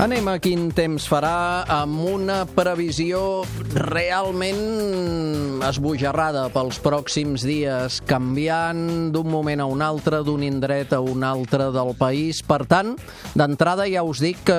Anem a quin temps farà amb una previsió realment esbojarrada pels pròxims dies, canviant d'un moment a un altre, d'un indret a un altre del país. Per tant, d'entrada ja us dic que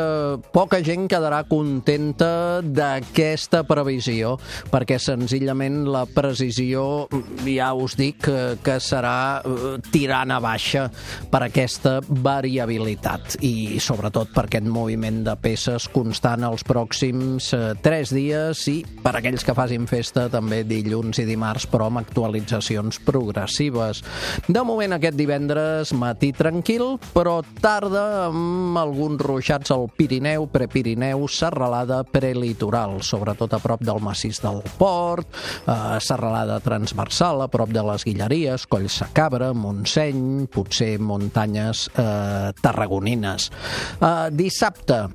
poca gent quedarà contenta d'aquesta previsió, perquè senzillament la precisió, ja us dic, que, serà eh, tirant a baixa per aquesta variabilitat i sobretot per aquest moviment de de peces constant els pròxims eh, tres dies i per aquells que facin festa també dilluns i dimarts però amb actualitzacions progressives. De moment aquest divendres matí tranquil però tarda amb alguns ruixats al Pirineu, Prepirineu, Serralada, Prelitoral, sobretot a prop del massís del Port, eh, Serralada transversal a prop de les Guilleries, Collsacabra, Montseny, potser muntanyes eh, tarragonines. Eh, dissabte,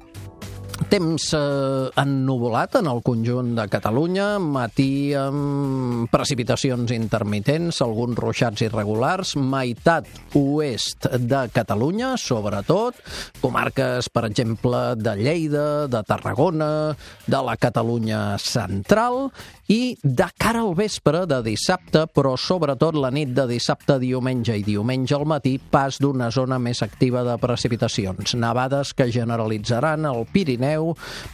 Temps eh, ennuvolat en el conjunt de Catalunya, matí amb precipitacions intermitents, alguns ruixats irregulars, meitat oest de Catalunya, sobretot, comarques, per exemple, de Lleida, de Tarragona, de la Catalunya central, i de cara al vespre de dissabte, però sobretot la nit de dissabte, diumenge i diumenge al matí, pas d'una zona més activa de precipitacions. Nevades que generalitzaran el Pirineu,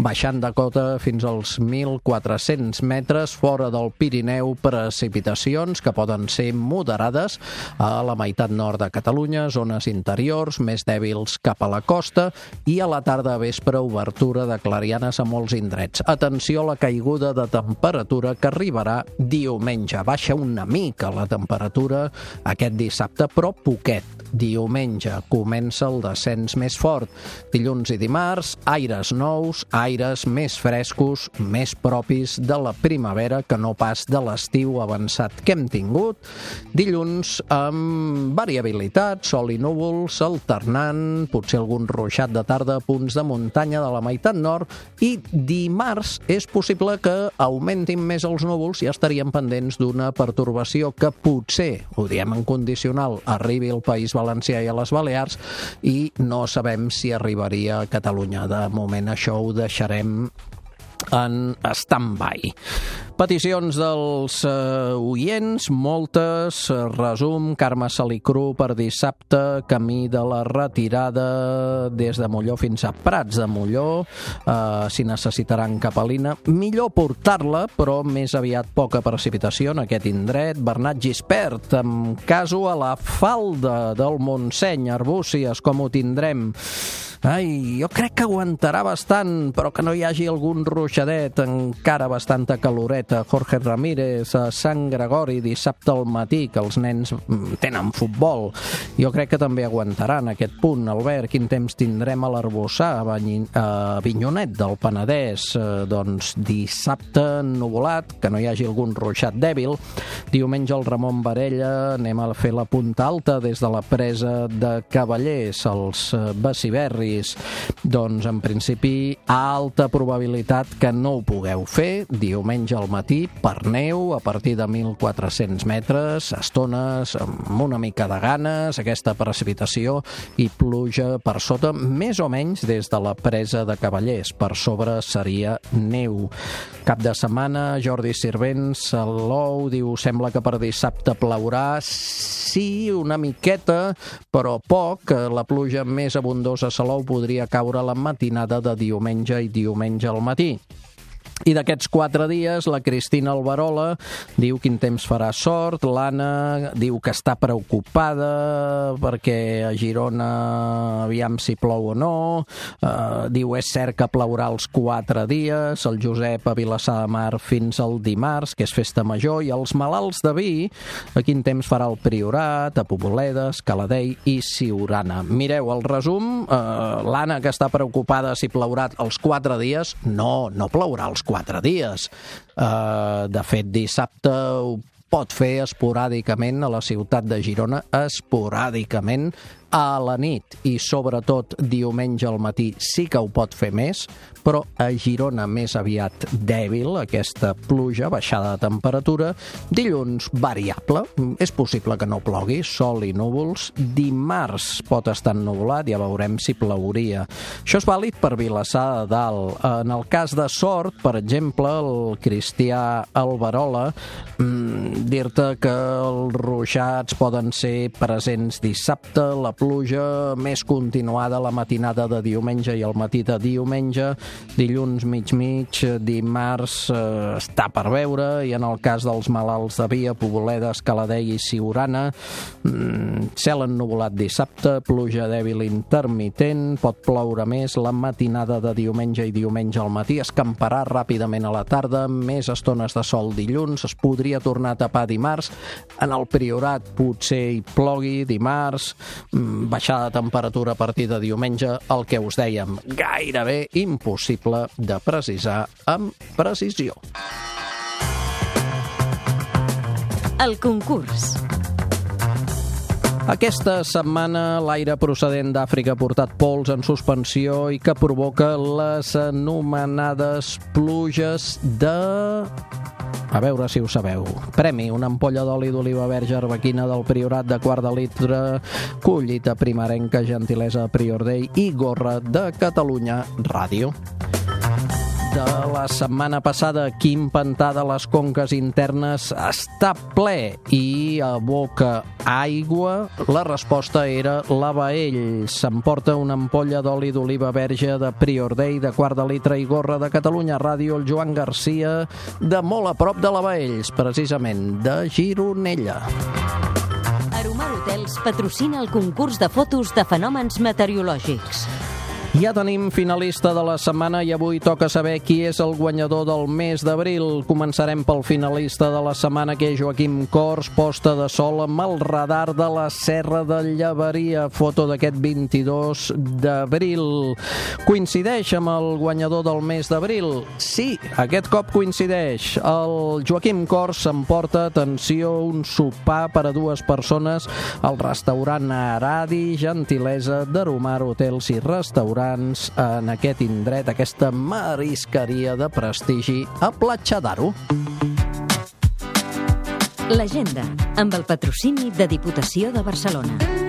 baixant de cota fins als 1.400 metres fora del Pirineu, precipitacions que poden ser moderades a la meitat nord de Catalunya, zones interiors, més dèbils cap a la costa i a la tarda vespre obertura de clarianes a molts indrets. Atenció a la caiguda de temperatura que arribarà diumenge. Baixa una mica la temperatura aquest dissabte, però poquet. Diumenge comença el descens més fort. Dilluns i dimarts, aires nous, aires més frescos, més propis de la primavera que no pas de l'estiu avançat que hem tingut. Dilluns amb variabilitat, sol i núvols, alternant, potser algun ruixat de tarda a punts de muntanya de la meitat nord i dimarts és possible que augmentin més els núvols i estaríem pendents d'una pertorbació que potser, ho diem en condicional, arribi al País Valencià i a les Balears i no sabem si arribaria a Catalunya. De moment això ho deixarem en stand-by. Peticions dels uh, oients, moltes. Resum, Carme Salicru per dissabte, camí de la retirada des de Molló fins a Prats de Molló, uh, si necessitaran capelina. Millor portar-la, però més aviat poca precipitació en aquest indret. Bernat Gispert, amb caso a la falda del Montseny, Arbúcies, com ho tindrem? Ai, jo crec que aguantarà bastant, però que no hi hagi algun ruixadet, encara bastanta caloreta. Jorge Ramírez a Sant Gregori dissabte al matí, que els nens mm, tenen futbol. Jo crec que també aguantaran aquest punt. Albert, quin temps tindrem a l'Arbossà, a Vinyonet del Penedès? Eh, doncs dissabte ennuvolat, que no hi hagi algun ruixat dèbil. Diumenge el Ramon Varella, anem a fer la punta alta des de la presa de Cavallers, els eh, Baciberri Paris. Doncs, en principi, alta probabilitat que no ho pugueu fer diumenge al matí per neu a partir de 1.400 metres, estones amb una mica de ganes, aquesta precipitació i pluja per sota, més o menys des de la presa de Cavallers. Per sobre seria neu. Cap de setmana, Jordi Sirvent, Salou, diu, sembla que per dissabte plourà. Sí, una miqueta, però poc. La pluja més abundosa a Salou podria caure la matinada de diumenge i diumenge al matí. I d'aquests quatre dies, la Cristina Alvarola diu quin temps farà sort, l'Anna diu que està preocupada perquè a Girona aviam si plou o no, uh, diu és cert que plourà els quatre dies, el Josep a Vilassar de Mar fins al dimarts, que és festa major, i els malalts de vi, a quin temps farà el Priorat, a Poboledes, Caladei i Siurana. Mireu el resum, uh, l'Anna que està preocupada si plourà els quatre dies, no, no plourà els quatre dies. Uh, de fet, dissabte pot fer esporàdicament a la ciutat de Girona, esporàdicament, a la nit i sobretot diumenge al matí sí que ho pot fer més, però a Girona més aviat dèbil aquesta pluja, baixada de temperatura, dilluns variable, és possible que no plogui, sol i núvols, dimarts pot estar ennuvolat, ja veurem si plauria. Això és vàlid per Vilassar de Dalt. En el cas de Sort, per exemple, el Cristià Alberola, mmm, dir-te que els ruixats poden ser presents dissabte, la pluja més continuada la matinada de diumenge i el matí de diumenge, dilluns mig-mig, dimarts eh, està per veure, i en el cas dels malalts de Via, Poboleda, Escaladell i Siurana, mm, cel ennuvolat dissabte, pluja dèbil intermitent, pot ploure més la matinada de diumenge i diumenge al matí, escamparà ràpidament a la tarda, més estones de sol dilluns, es podria tornar a tapar dimarts, en el Priorat potser hi plogui dimarts, mm, baixada de temperatura a partir de diumenge, el que us dèiem, gairebé impossible de precisar amb precisió. El concurs. Aquesta setmana l'aire procedent d'Àfrica ha portat pols en suspensió i que provoca les anomenades pluges de a veure si ho sabeu. Premi, una ampolla d'oli d'oliva verge arbequina del Priorat de quart de litre, collita primerenca, gentilesa Prior Day i gorra de Catalunya Ràdio de la setmana passada, quin pantà de les conques internes està ple i aboca aigua? La resposta era la Baell. S'emporta una ampolla d'oli d'oliva verge de Prior Day de quart de litre i gorra de Catalunya Ràdio, el Joan Garcia, de molt a prop de la precisament, de Gironella. Aromar Hotels patrocina el concurs de fotos de fenòmens meteorològics. Ja tenim finalista de la setmana i avui toca saber qui és el guanyador del mes d'abril. Començarem pel finalista de la setmana, que és Joaquim Cors, posta de sol amb el radar de la Serra de Llevaria, foto d'aquest 22 d'abril. Coincideix amb el guanyador del mes d'abril? Sí, aquest cop coincideix. El Joaquim Cors s'emporta, atenció, un sopar per a dues persones al restaurant Aradi, gentilesa d'Aromar Hotels i Restaurants restaurants en aquest indret, aquesta marisqueria de prestigi a Platja d'Aro. L'agenda, amb el patrocini de Diputació de Barcelona.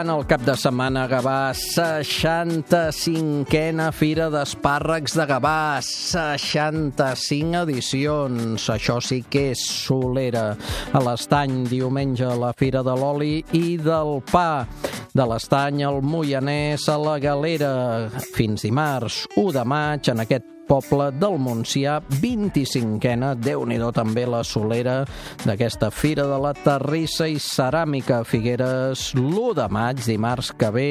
Durant el cap de setmana a Gavà, 65a Fira d'Espàrrecs de Gavà, 65 edicions. Això sí que és solera. A l'estany, diumenge, la Fira de l'Oli i del Pa. De l'estany al Moianès a la Galera. Fins dimarts, 1 de maig, en aquest poble del Montsià, 25a, déu nhi també la solera d'aquesta Fira de la Terrissa i Ceràmica Figueres, l'1 de maig, dimarts que ve,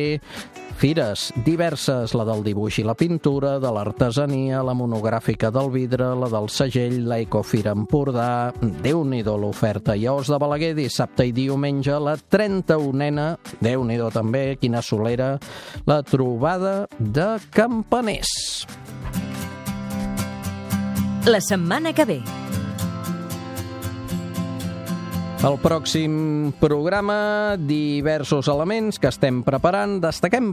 Fires diverses, la del dibuix i la pintura, de l'artesania, la monogràfica del vidre, la del segell, l'Ecofira Empordà... déu nhi l'oferta. Os de Balaguer, dissabte i diumenge, la 31ena, déu nhi també, quina solera, la trobada de campaners. La setmana que ve. El pròxim programa, diversos elements que estem preparant. Destaquem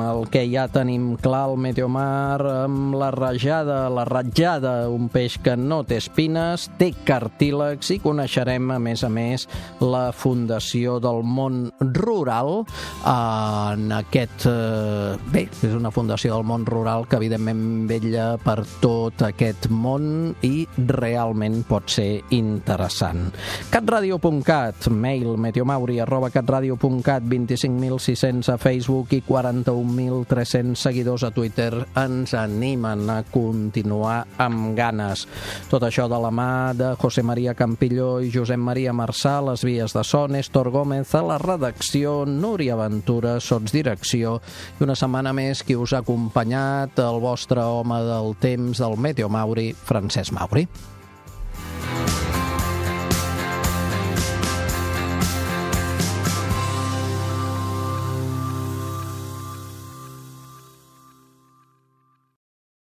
el que ja tenim clar al Meteomar amb la rajada, la ratjada, un peix que no té espines, té cartílegs i coneixerem, a més a més, la Fundació del Món Rural en aquest... Eh, bé, és una fundació del món rural que evidentment vella per tot aquest món i realment pot ser interessant. catradio.com catradio.cat, mail meteomauri arroba catradio.cat, 25.600 a Facebook i 41.300 seguidors a Twitter ens animen a continuar amb ganes. Tot això de la mà de José María Campilló i Josep Maria Marçà, les vies de so, Néstor Gómez a la redacció, Núria Ventura, sots direcció i una setmana més qui us ha acompanyat el vostre home del temps del Meteomauri, Francesc Mauri.